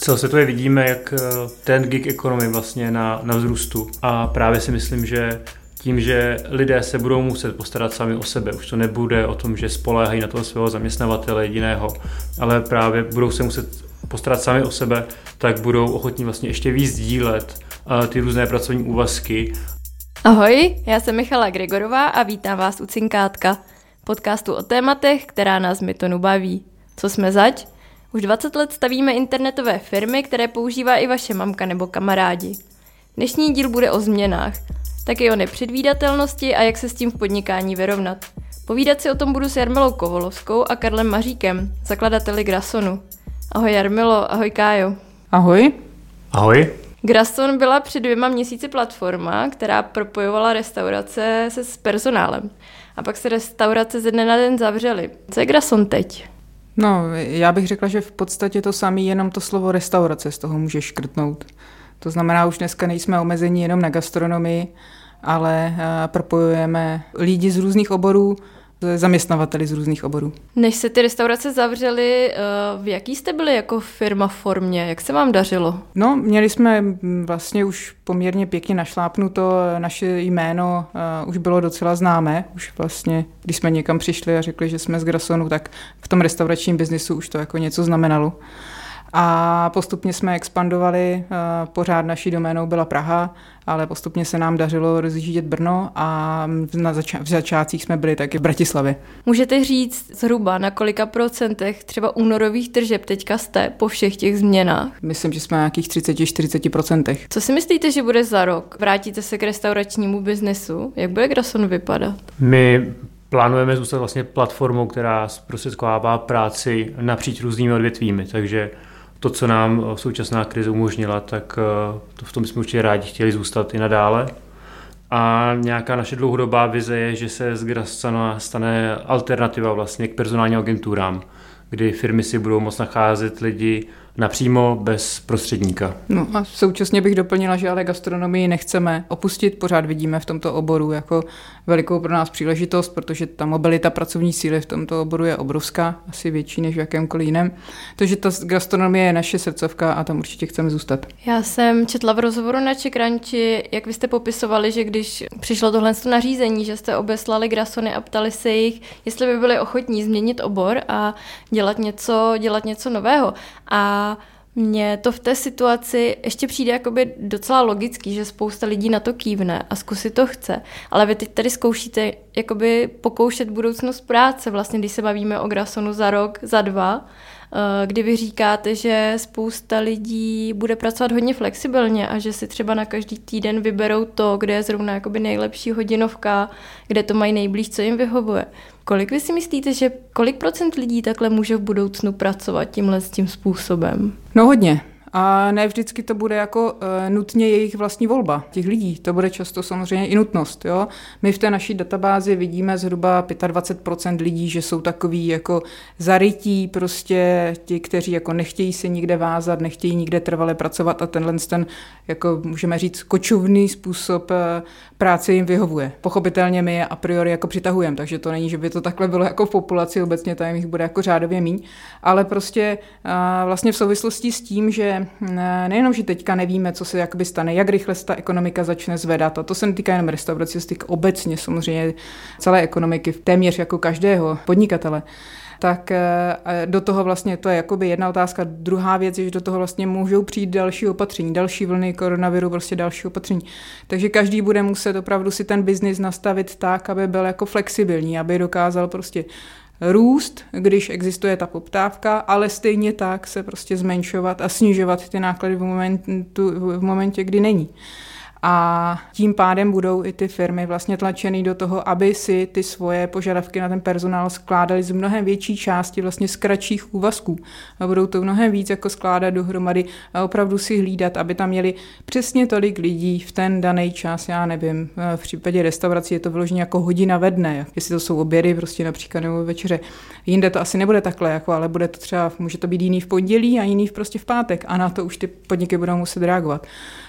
Celosvětově vidíme, jak eh, ten gig economy vlastně na, na vzrůstu a právě si myslím, že tím, že lidé se budou muset postarat sami o sebe. Už to nebude o tom, že spoléhají na toho svého zaměstnavatele jediného, ale právě budou se muset postarat sami o sebe, tak budou ochotní vlastně ještě víc dílet uh, ty různé pracovní úvazky. Ahoj, já jsem Michala Gregorová a vítám vás u Cinkátka, podcastu o tématech, která nás Mytonu baví. Co jsme zač? Už 20 let stavíme internetové firmy, které používá i vaše mamka nebo kamarádi. Dnešní díl bude o změnách, taky o nepředvídatelnosti a jak se s tím v podnikání vyrovnat. Povídat si o tom budu s Jarmilou Kovolovskou a Karlem Maříkem, zakladateli Grasonu. Ahoj Jarmilo, ahoj Kájo. Ahoj. Ahoj. Grason byla před dvěma měsíci platforma, která propojovala restaurace se s personálem. A pak se restaurace ze dne na den zavřely. Co je Grason teď? No, já bych řekla, že v podstatě to samé, jenom to slovo restaurace z toho může škrtnout. To znamená, už dneska nejsme omezení jenom na gastronomii, ale eh, propojujeme lidi z různých oborů, zaměstnavateli z různých oborů. Než se ty restaurace zavřely, eh, v jaký jste byli jako firma v formě? Jak se vám dařilo? No, měli jsme vlastně už poměrně pěkně našlápnuto, naše jméno uh, už bylo docela známé, už vlastně, když jsme někam přišli a řekli, že jsme z Grasonu, tak v tom restauračním biznisu už to jako něco znamenalo. A postupně jsme expandovali, uh, pořád naší doménou byla Praha, ale postupně se nám dařilo rozjíždět Brno a na zača- v začátcích jsme byli taky v Bratislavě. Můžete říct zhruba na kolika procentech třeba únorových tržeb teďka jste po všech těch změnách? Myslím, že jsme na nějakých 30-40 procentech. Co si myslíte, že bude za rok? Vrátíte se k restauračnímu biznesu? Jak bude Grason vypadat? My plánujeme zůstat vlastně platformou, která zprostředkovává práci napříč různými odvětvími, takže to, co nám eh, současná krize umožnila, tak eh, to v tom jsme určitě rádi chtěli zůstat i nadále. A nějaká naše dlouhodobá vize je, že se z Grascana stane alternativa vlastně k personálním agenturám, kdy firmy si budou moct nacházet lidi napřímo bez prostředníka. No a současně bych doplnila, že ale gastronomii nechceme opustit, pořád vidíme v tomto oboru jako velikou pro nás příležitost, protože ta mobilita pracovní síly v tomto oboru je obrovská, asi větší než v jakémkoliv jiném. Takže ta gastronomie je naše srdcovka a tam určitě chceme zůstat. Já jsem četla v rozhovoru na Čekranči, jak vy jste popisovali, že když přišlo tohle nařízení, že jste obeslali grasony a ptali se jich, jestli by byli ochotní změnit obor a dělat něco, dělat něco nového. A mně to v té situaci ještě přijde jakoby docela logický, že spousta lidí na to kývne a zkusit to chce. Ale vy teď tady zkoušíte jakoby pokoušet budoucnost práce, vlastně když se bavíme o Grasonu za rok, za dva, kdy vy říkáte, že spousta lidí bude pracovat hodně flexibilně a že si třeba na každý týden vyberou to, kde je zrovna jakoby nejlepší hodinovka, kde to mají nejblíž, co jim vyhovuje. Kolik vy si myslíte, že kolik procent lidí takhle může v budoucnu pracovat tímhle s tím způsobem? No hodně. A ne vždycky to bude jako uh, nutně jejich vlastní volba těch lidí. To bude často samozřejmě i nutnost. Jo? My v té naší databázi vidíme zhruba 25% lidí, že jsou takový jako zarytí, prostě ti, kteří jako nechtějí se nikde vázat, nechtějí nikde trvale pracovat a tenhle ten, jako můžeme říct, kočovný způsob uh, práce jim vyhovuje. Pochopitelně my je a priori jako přitahujeme, takže to není, že by to takhle bylo jako v populaci, obecně tam jich bude jako řádově míň, ale prostě uh, vlastně v souvislosti s tím, že nejenom, že teďka nevíme, co se jakoby stane, jak rychle se ta ekonomika začne zvedat, a to se netýká jenom restaurací, se obecně samozřejmě celé ekonomiky, téměř jako každého podnikatele, tak eh, do toho vlastně, to je jakoby jedna otázka. Druhá věc je, že do toho vlastně můžou přijít další opatření, další vlny koronaviru, prostě další opatření. Takže každý bude muset opravdu si ten biznis nastavit tak, aby byl jako flexibilní, aby dokázal prostě růst, když existuje ta poptávka, ale stejně tak se prostě zmenšovat a snižovat ty náklady v, momentu, v momentě, kdy není a tím pádem budou i ty firmy vlastně tlačeny do toho, aby si ty svoje požadavky na ten personál skládali z mnohem větší části vlastně z kratších úvazků. A budou to mnohem víc jako skládat dohromady a opravdu si hlídat, aby tam měli přesně tolik lidí v ten daný čas, já nevím, v případě restaurací je to vyloženě jako hodina ve dne, jestli to jsou obědy prostě například nebo večeře. Jinde to asi nebude takhle, jako, ale bude to třeba, může to být jiný v pondělí a jiný prostě v pátek a na to už ty podniky budou muset reagovat.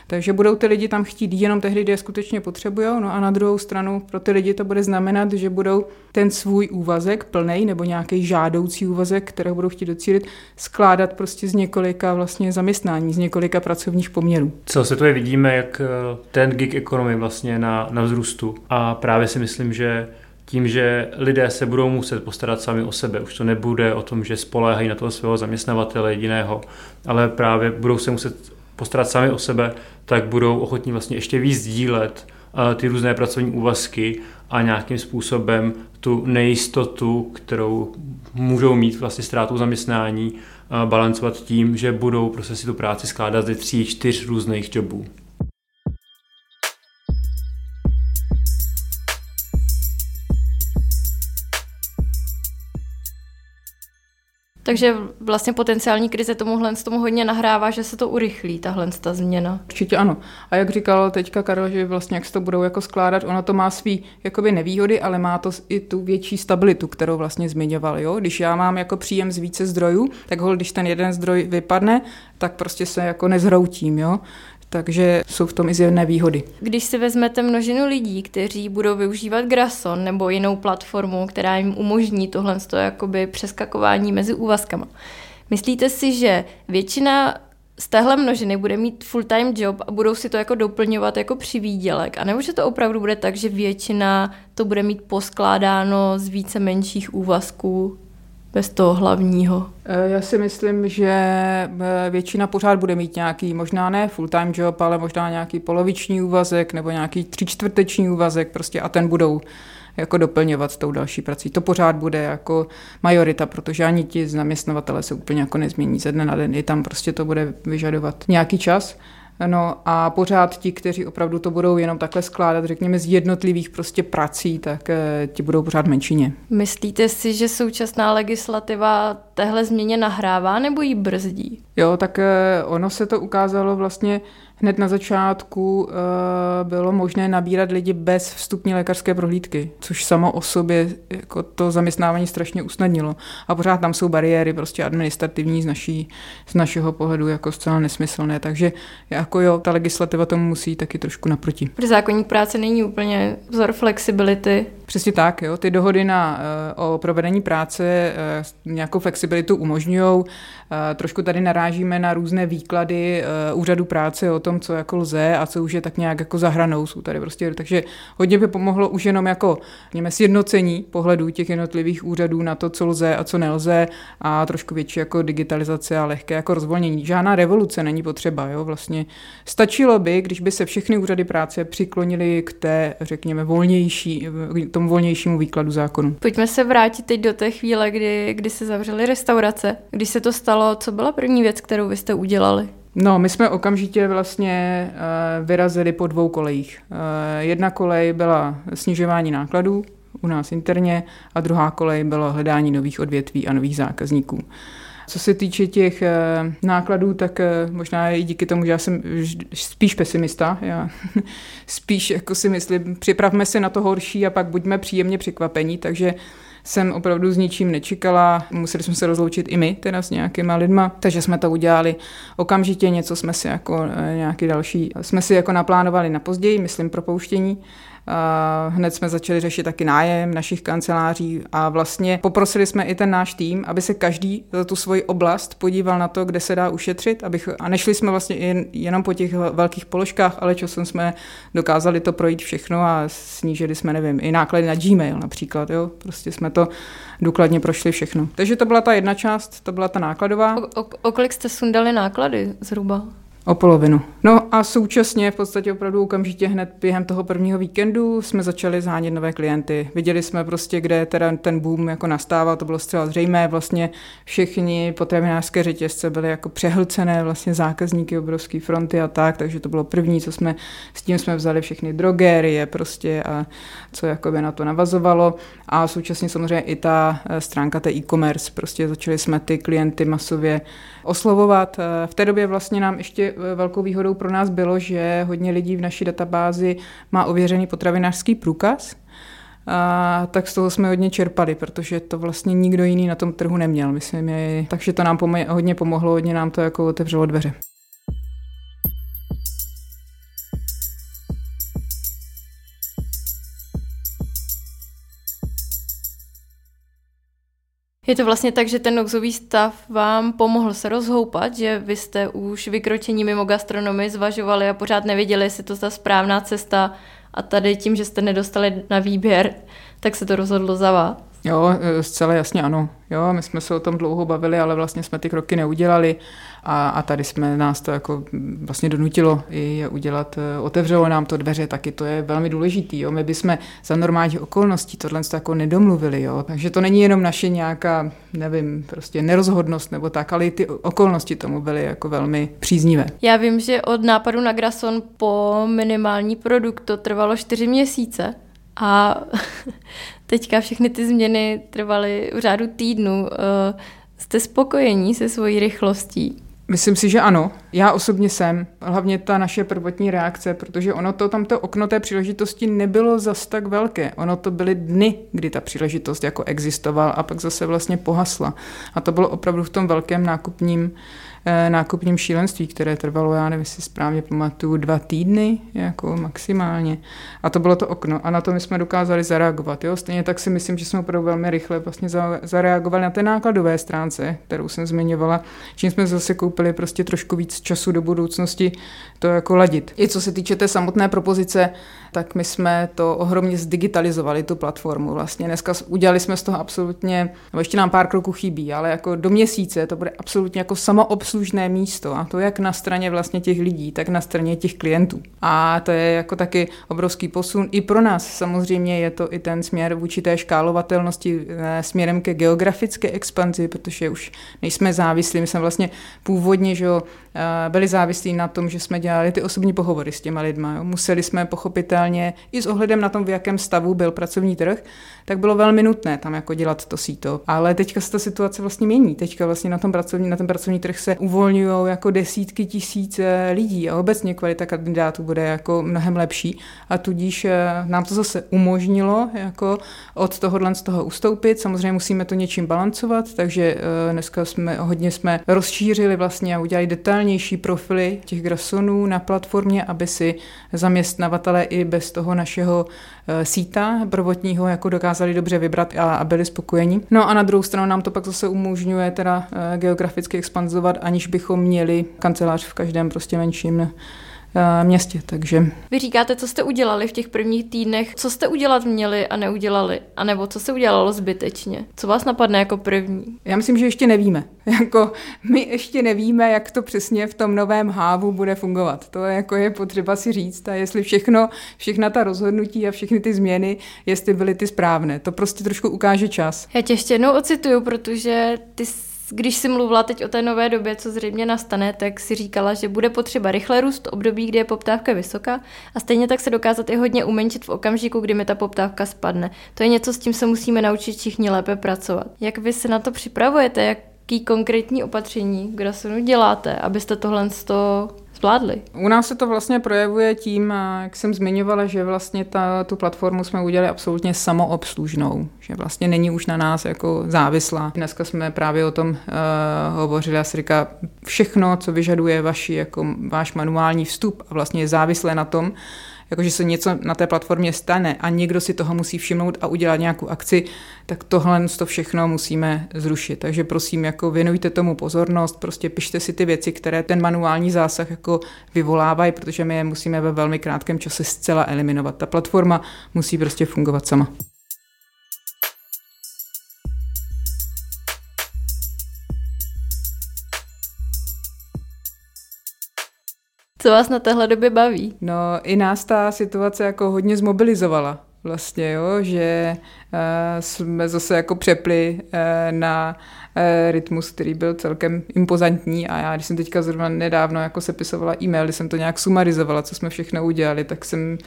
Takže budou ty lidi tam chtít chtít jenom tehdy, kdy je skutečně potřebují. No a na druhou stranu pro ty lidi to bude znamenat, že budou ten svůj úvazek plný nebo nějaký žádoucí úvazek, kterého budou chtít docílit, skládat prostě z několika vlastně zaměstnání, z několika pracovních poměrů. Co se to je vidíme, jak eh, ten gig economy vlastně na, na vzrůstu. A právě si myslím, že tím, že lidé se budou muset postarat sami o sebe. Už to nebude o tom, že spoléhají na toho svého zaměstnavatele jediného, ale právě budou se muset postarat sami o sebe, tak budou ochotní vlastně ještě víc dílet eh, ty různé pracovní úvazky a nějakým způsobem tu nejistotu, kterou můžou mít vlastně ztrátou zaměstnání, eh, balancovat tím, že budou prostě si tu práci skládat ze tří, čtyř různých jobů. Takže vlastně potenciální krize tomuhle tomu hodně nahrává, že se to urychlí, tahle ta změna. Určitě ano. A jak říkal teďka Karel, že vlastně jak se to budou jako skládat, ono to má svý jakoby nevýhody, ale má to i tu větší stabilitu, kterou vlastně zmiňoval. Jo? Když já mám jako příjem z více zdrojů, tak hol, když ten jeden zdroj vypadne, tak prostě se jako nezhroutím. Jo? Takže jsou v tom i zjevné výhody. Když si vezmete množinu lidí, kteří budou využívat Grason nebo jinou platformu, která jim umožní tohle přeskakování mezi úvazkama, myslíte si, že většina z téhle množiny bude mít full-time job a budou si to jako doplňovat jako přivídělek? A nebo že to opravdu bude tak, že většina to bude mít poskládáno z více menších úvazků bez toho hlavního? Eh, já si myslím, že eh, většina pořád bude mít nějaký, možná ne full-time job, ale možná nějaký poloviční úvazek nebo nějaký třičtvrteční úvazek prostě a ten budou jako doplňovat s tou další prací. To pořád bude jako majorita, protože ani ti zaměstnavatele se úplně jako nezmění ze dne na den. I tam prostě to bude vyžadovat nějaký čas. No a pořád ti, kteří opravdu to budou jenom takhle skládat, řekněme, z jednotlivých prostě prací, tak eh, ti budou pořád menšině. Myslíte si, že současná legislativa téhle změně nahrává nebo ji brzdí? Jo, tak eh, ono se to ukázalo vlastně hned na začátku uh, bylo možné nabírat lidi bez vstupní lékařské prohlídky, což samo o sobě jako to zaměstnávání strašně usnadnilo. A pořád tam jsou bariéry prostě administrativní z, naší, z našeho pohledu jako zcela nesmyslné. Takže jako jo, ta legislativa tomu musí taky trošku naproti. Protože zákonník práce není úplně vzor flexibility. Přesně tak, jo. Ty dohody na, uh, o provedení práce uh, nějakou flexibilitu umožňují. Trošku tady narážíme na různé výklady úřadu práce o tom, tom, co jako lze a co už je tak nějak jako zahranou. Jsou tady prostě, takže hodně by pomohlo už jenom jako něme, sjednocení pohledů těch jednotlivých úřadů na to, co lze a co nelze a trošku větší jako digitalizace a lehké jako rozvolnění. Žádná revoluce není potřeba, jo, vlastně stačilo by, když by se všechny úřady práce přiklonili k té, řekněme, volnější, k tomu volnějšímu výkladu zákonu. Pojďme se vrátit teď do té chvíle, kdy, kdy se zavřely restaurace. Když se to stalo, co byla první věc, kterou vy jste udělali? No, my jsme okamžitě vlastně uh, vyrazili po dvou kolejích. Uh, jedna kolej byla snižování nákladů u nás interně a druhá kolej byla hledání nových odvětví a nových zákazníků. Co se týče těch uh, nákladů, tak možná i díky tomu, že já jsem spíš pesimista. Já spíš jako si myslím, připravme se na to horší a pak buďme příjemně překvapení, takže jsem opravdu s ničím nečekala. Museli jsme se rozloučit i my, teda s nějakýma lidma, takže jsme to udělali okamžitě, něco jsme si jako eh, nějaký další, jsme si jako naplánovali na později, myslím propouštění Hned jsme začali řešit taky nájem našich kanceláří a vlastně poprosili jsme i ten náš tým, aby se každý za tu svoji oblast podíval na to, kde se dá ušetřit, abych, a nešli jsme vlastně jen, jenom po těch velkých položkách, ale časem jsme dokázali to projít všechno a snížili jsme, nevím, i náklady na Gmail například, jo, prostě jsme to důkladně prošli všechno. Takže to byla ta jedna část, to byla ta nákladová. O, o, o kolik jste sundali náklady zhruba? O polovinu. No a současně v podstatě opravdu okamžitě hned během toho prvního víkendu jsme začali zhánět nové klienty. Viděli jsme prostě, kde teda ten boom jako nastával, to bylo zcela zřejmé, vlastně všichni potravinářské řetězce byly jako přehlcené, vlastně zákazníky obrovské fronty a tak, takže to bylo první, co jsme, s tím jsme vzali všechny drogérie prostě a co jako by na to navazovalo a současně samozřejmě i ta eh, stránka té e-commerce, prostě začali jsme ty klienty masově oslovovat. Eh, v té době vlastně nám ještě eh, velkou výhodou pro nás bylo, že hodně lidí v naší databázi má ověřený potravinářský průkaz, a tak z toho jsme hodně čerpali, protože to vlastně nikdo jiný na tom trhu neměl, myslím. Je, takže to nám pomo- hodně pomohlo, hodně nám to jako otevřelo dveře. Je to vlastně tak, že ten nouzový stav vám pomohl se rozhoupat, že vy jste už vykročení mimo gastronomii zvažovali a pořád nevěděli, jestli to ta správná cesta a tady tím, že jste nedostali na výběr, tak se to rozhodlo za vás. Jo, e, zcela jasně ano. Jo, my jsme se o tom dlouho bavili, ale vlastně jsme ty kroky neudělali a, a tady jsme nás to jako vlastně donutilo i udělat, e, otevřelo nám to dveře, taky to je velmi důležitý. Jo. My bychom za normálních okolností tohle jako nedomluvili, jo. takže to není jenom naše nějaká, nevím, prostě nerozhodnost nebo tak, ale i ty okolnosti tomu byly jako velmi příznivé. Já vím, že od nápadu na Grason po minimální produkt to trvalo čtyři měsíce. A teďka všechny ty změny trvaly v řádu týdnu. Eh, jste spokojení se svojí rychlostí? Myslím si, že ano. Já osobně jsem. Hlavně ta naše prvotní reakce, protože ono to, tam to okno té příležitosti nebylo zas tak velké. Ono to byly dny, kdy ta příležitost jako existovala a pak zase vlastně pohasla. A to bylo opravdu v tom velkém nákupním nákupním šílenství, které trvalo, já nevím, jestli správně pamatuju, dva týdny, jako maximálně. A to bylo to okno. A na to my jsme dokázali zareagovat. Jo? Stejně tak si myslím, že jsme opravdu velmi rychle vlastně zareagovali na té nákladové stránce, kterou jsem zmiňovala, čím jsme zase koupili prostě trošku víc času do budoucnosti to jako ladit. I co se týče té samotné propozice, tak my jsme to ohromně zdigitalizovali, tu platformu. Vlastně dneska udělali jsme z toho absolutně, nebo ještě nám pár kroků chybí, ale jako do měsíce to bude absolutně jako samoobslužné místo a to jak na straně vlastně těch lidí, tak na straně těch klientů. A to je jako taky obrovský posun. I pro nás samozřejmě je to i ten směr vůči té škálovatelnosti eh, směrem ke geografické expanzi, protože už nejsme závislí. My jsme vlastně původně že jo, byli závislí na tom, že jsme dělali ty osobní pohovory s těma lidma. Jo. Museli jsme pochopit pochopitelně i s ohledem na tom, v jakém stavu byl pracovní trh, tak bylo velmi nutné tam jako dělat to síto. Ale teďka se ta situace vlastně mění. Teďka vlastně na tom pracovní, na ten pracovní trh se uvolňují jako desítky tisíc eh, lidí a obecně kvalita kandidátů bude jako mnohem lepší a tudíž eh, nám to zase umožnilo jako od tohohle z toho ustoupit. Samozřejmě musíme to něčím balancovat, takže eh, dneska jsme hodně jsme rozšířili vlastně a udělali detailnější profily těch grasonů na platformě, aby si zaměstnavatele i bez toho našeho eh, síta prvotního jako dokázali dobře vybrat a, a byli spokojeni. No a na druhou stranu nám to pak zase umožňuje teda eh, geograficky expanzovat, aniž bychom měli kancelář v každém prostě menším městě, takže... Vy říkáte, co jste udělali v těch prvních týdnech, co jste udělat měli a neudělali, anebo co se udělalo zbytečně? Co vás napadne jako první? Já myslím, že ještě nevíme. Jako, my ještě nevíme, jak to přesně v tom novém hávu bude fungovat. To je, jako je potřeba si říct a jestli všechno, všechna ta rozhodnutí a všechny ty změny, jestli byly ty správné. To prostě trošku ukáže čas. Já tě ještě jednou ocituju, protože ty když si mluvila teď o té nové době, co zřejmě nastane, tak si říkala, že bude potřeba rychle růst v období, kdy je poptávka vysoká a stejně tak se dokázat i hodně umenšit v okamžiku, kdy mi ta poptávka spadne. To je něco, s tím se musíme naučit všichni lépe pracovat. Jak vy se na to připravujete? Jaký konkrétní opatření Grasonu děláte, abyste tohle zvládli? U nás se to vlastně projevuje tím, jak jsem zmiňovala, že vlastně ta, tu platformu jsme udělali absolutně samoobslužnou, že vlastně není už na nás jako závislá. Dneska jsme právě o tom uh, hovořili a říká, všechno, co vyžaduje vaši, jako váš manuální vstup a vlastně je závislé na tom, jakože se něco na té platformě stane a někdo si toho musí všimnout a udělat nějakou akci, tak tohle to všechno musíme zrušit. Takže prosím, jako věnujte tomu pozornost, prostě pište si ty věci, které ten manuální zásah jako vyvolávají, protože my je musíme ve velmi krátkém čase zcela eliminovat. Ta platforma musí prostě fungovat sama. Co vás na téhle době baví? No, i nás ta situace jako hodně zmobilizovala vlastně, jo, že uh, jsme zase jako přepli uh, na uh, rytmus, který byl celkem impozantní a já, když jsem teďka zrovna nedávno jako sepisovala e-mail, když jsem to nějak sumarizovala, co jsme všechno udělali, tak jsem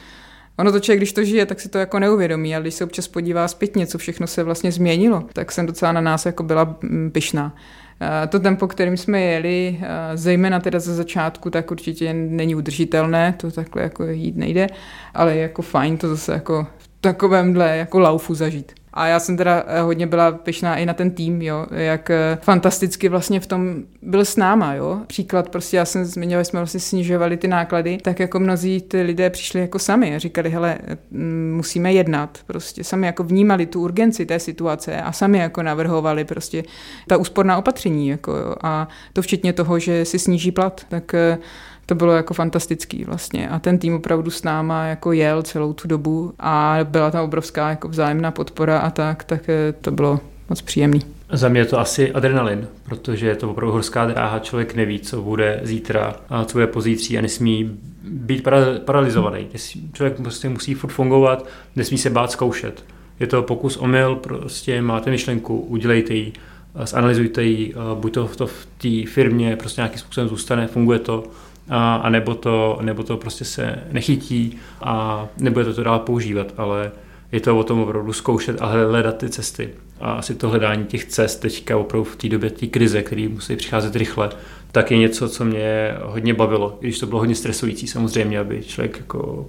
Ono to člověk, když to žije, tak si to jako neuvědomí, ale když se občas podívá zpětně, co všechno se vlastně změnilo, tak jsem docela na nás jako byla mm, pyšná. Eh, to tempo, kterým jsme jeli, eh, zejména teda ze začátku, tak určitě není udržitelné, to takhle jako jít nejde, ale je jako fajn to zase jako v takovémhle jako laufu zažít. A já jsem teda eh, hodně byla pyšná i na ten tým, jo, jak eh, fantasticky vlastně v tom byl s náma, jo. Příklad prostě, já jsem zmiňovala, jsme vlastně snižovali ty náklady, tak jako mnozí ty lidé přišli jako sami a říkali, hele, mm, musíme jednat, prostě sami jako vnímali tu urgenci té situace a sami jako navrhovali prostě ta úsporná opatření, jako jo. A to včetně toho, že si sníží plat, tak eh, to bylo jako fantastický vlastně a ten tým opravdu s náma jako jel celou tu dobu a byla tam obrovská jako vzájemná podpora a tak, tak eh, to bylo moc příjemný. Za mě je to asi adrenalin, protože je to opravdu horská dráha, člověk neví, co bude zítra a co bude pozítří a nesmí být para- paralizovaný. Člověk prostě musí furt fungovat, nesmí se bát zkoušet. Je to pokus omyl, prostě máte myšlenku, udělejte ji, zanalizujte ji, buď to v, to v té firmě prostě nějakým způsobem zůstane, funguje to, a, a nebo, to, nebo to prostě se nechytí a nebude to, to dál používat, ale je to o tom opravdu zkoušet a hledat ty cesty. A asi to hledání těch cest teďka opravdu v té době té krize, které musí přicházet rychle, tak je něco, co mě hodně bavilo, i když to bylo hodně stresující samozřejmě, aby člověk jako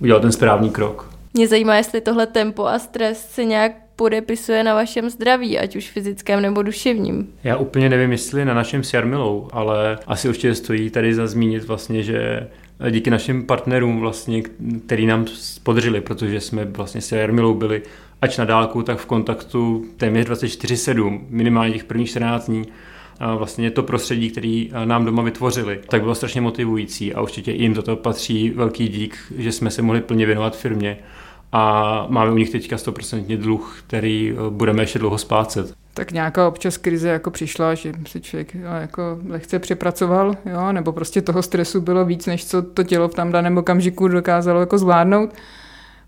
udělal ten správný krok. Mě zajímá, jestli tohle tempo a stres se nějak podepisuje na vašem zdraví, ať už fyzickém nebo duševním. Já úplně nevím, jestli na našem s Jarmilou, ale asi určitě stojí tady za zmínit vlastně, že díky našim partnerům vlastně, který nám podržili, protože jsme vlastně s Jarmilou byli ač na dálku, tak v kontaktu téměř 24-7, minimálně těch prvních 14 dní, a vlastně to prostředí, který nám doma vytvořili, tak bylo strašně motivující a určitě jim toto patří velký dík, že jsme se mohli plně věnovat firmě a máme u nich teďka 100% dluh, který eh, budeme ještě dlouho splácet. Tak nějaká občas krize jako přišla, že si člověk eh, jako lehce přepracoval, jo, nebo prostě toho stresu bylo víc, než co to tělo v tam daném okamžiku dokázalo jako zvládnout.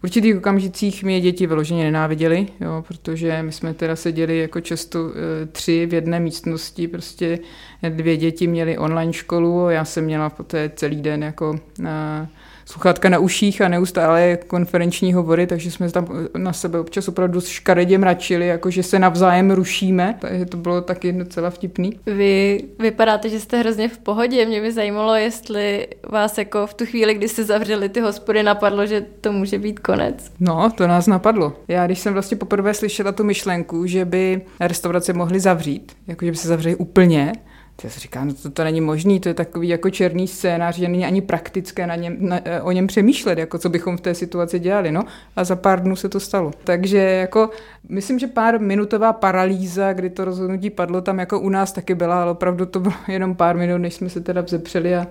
V určitých okamžicích mě děti vyloženě nenáviděli, jo, protože my jsme teda seděli jako často e, tři v jedné místnosti, prostě dvě děti měly online školu já jsem měla poté celý den jako e, sluchátka na uších a neustále konferenční hovory, takže jsme tam na sebe občas opravdu škaredě mračili, jako že se navzájem rušíme, takže to bylo taky docela vtipný. Vy vypadáte, že jste hrozně v pohodě, mě by zajímalo, jestli vás jako v tu chvíli, kdy se zavřeli ty hospody, napadlo, že to může být konec. No, to nás napadlo. Já když jsem vlastně poprvé slyšela tu myšlenku, že by restaurace mohly zavřít, jako že by se zavřeli úplně, já si říkám, no to, to není možný, to je takový jako černý scénář, že není ani praktické na něm, na, eh, o něm přemýšlet, jako co bychom v té situaci dělali, no. A za pár dnů se to stalo. Takže jako, myslím, že pár minutová paralýza, kdy to rozhodnutí padlo, tam jako u nás taky byla, ale opravdu to bylo jenom pár minut, než jsme se teda vzepřeli a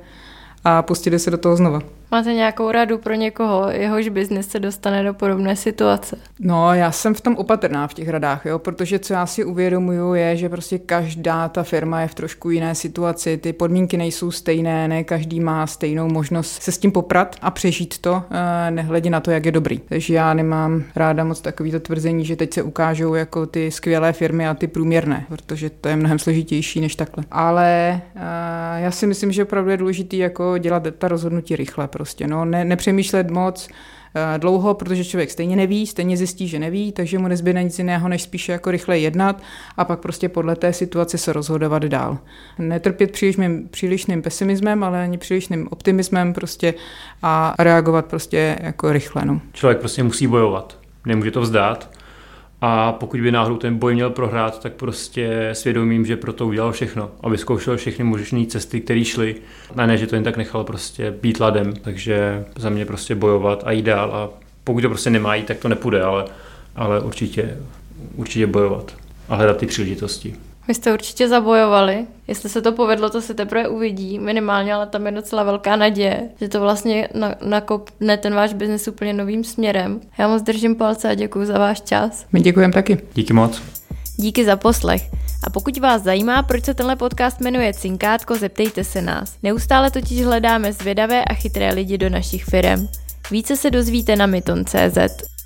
a pustili se do toho znova. Máte nějakou radu pro někoho, jehož biznis se dostane do podobné situace? No, já jsem v tom opatrná v těch radách, jo, protože co já si uvědomuju je, že prostě každá ta firma je v trošku jiné situaci, ty podmínky nejsou stejné, ne každý má stejnou možnost se s tím poprat a přežít to, eh, nehledě na to, jak je dobrý. Takže já nemám ráda moc takový tvrzení, že teď se ukážou jako ty skvělé firmy a ty průměrné, protože to je mnohem složitější než takhle. Ale uh, já si myslím, že opravdu je důležité jako dělat ta rozhodnutí rychle prostě, no, ne, nepřemýšlet moc eh, dlouho, protože člověk stejně neví, stejně zjistí, že neví, takže mu nezbyde nic jiného, než spíše jako rychle jednat a pak prostě podle té situace se rozhodovat dál. Netrpět přílišným, přílišným pesimismem, ale ani přílišným optimismem prostě a reagovat prostě jako rychle. No. Člověk prostě musí bojovat, nemůže to vzdát a pokud by náhodou ten boj měl prohrát, tak prostě svědomím, že pro to udělal všechno, aby zkoušel všechny možné cesty, které šly. A ne, že to jen tak nechal prostě být ladem, takže za mě prostě bojovat a jít dál a pokud to prostě nemá jít, tak to nepůjde, ale, ale určitě, určitě bojovat a hledat ty příležitosti. Vy jste určitě zabojovali. Jestli se to povedlo, to se teprve uvidí. Minimálně, ale tam je docela velká naděje, že to vlastně nakopne ten váš biznis úplně novým směrem. Já moc držím palce a děkuji za váš čas. My děkujeme taky. Díky moc. Díky za poslech. A pokud vás zajímá, proč se tenhle podcast jmenuje Cinkátko, zeptejte se nás. Neustále totiž hledáme zvědavé a chytré lidi do našich firm. Více se dozvíte na miton.cz.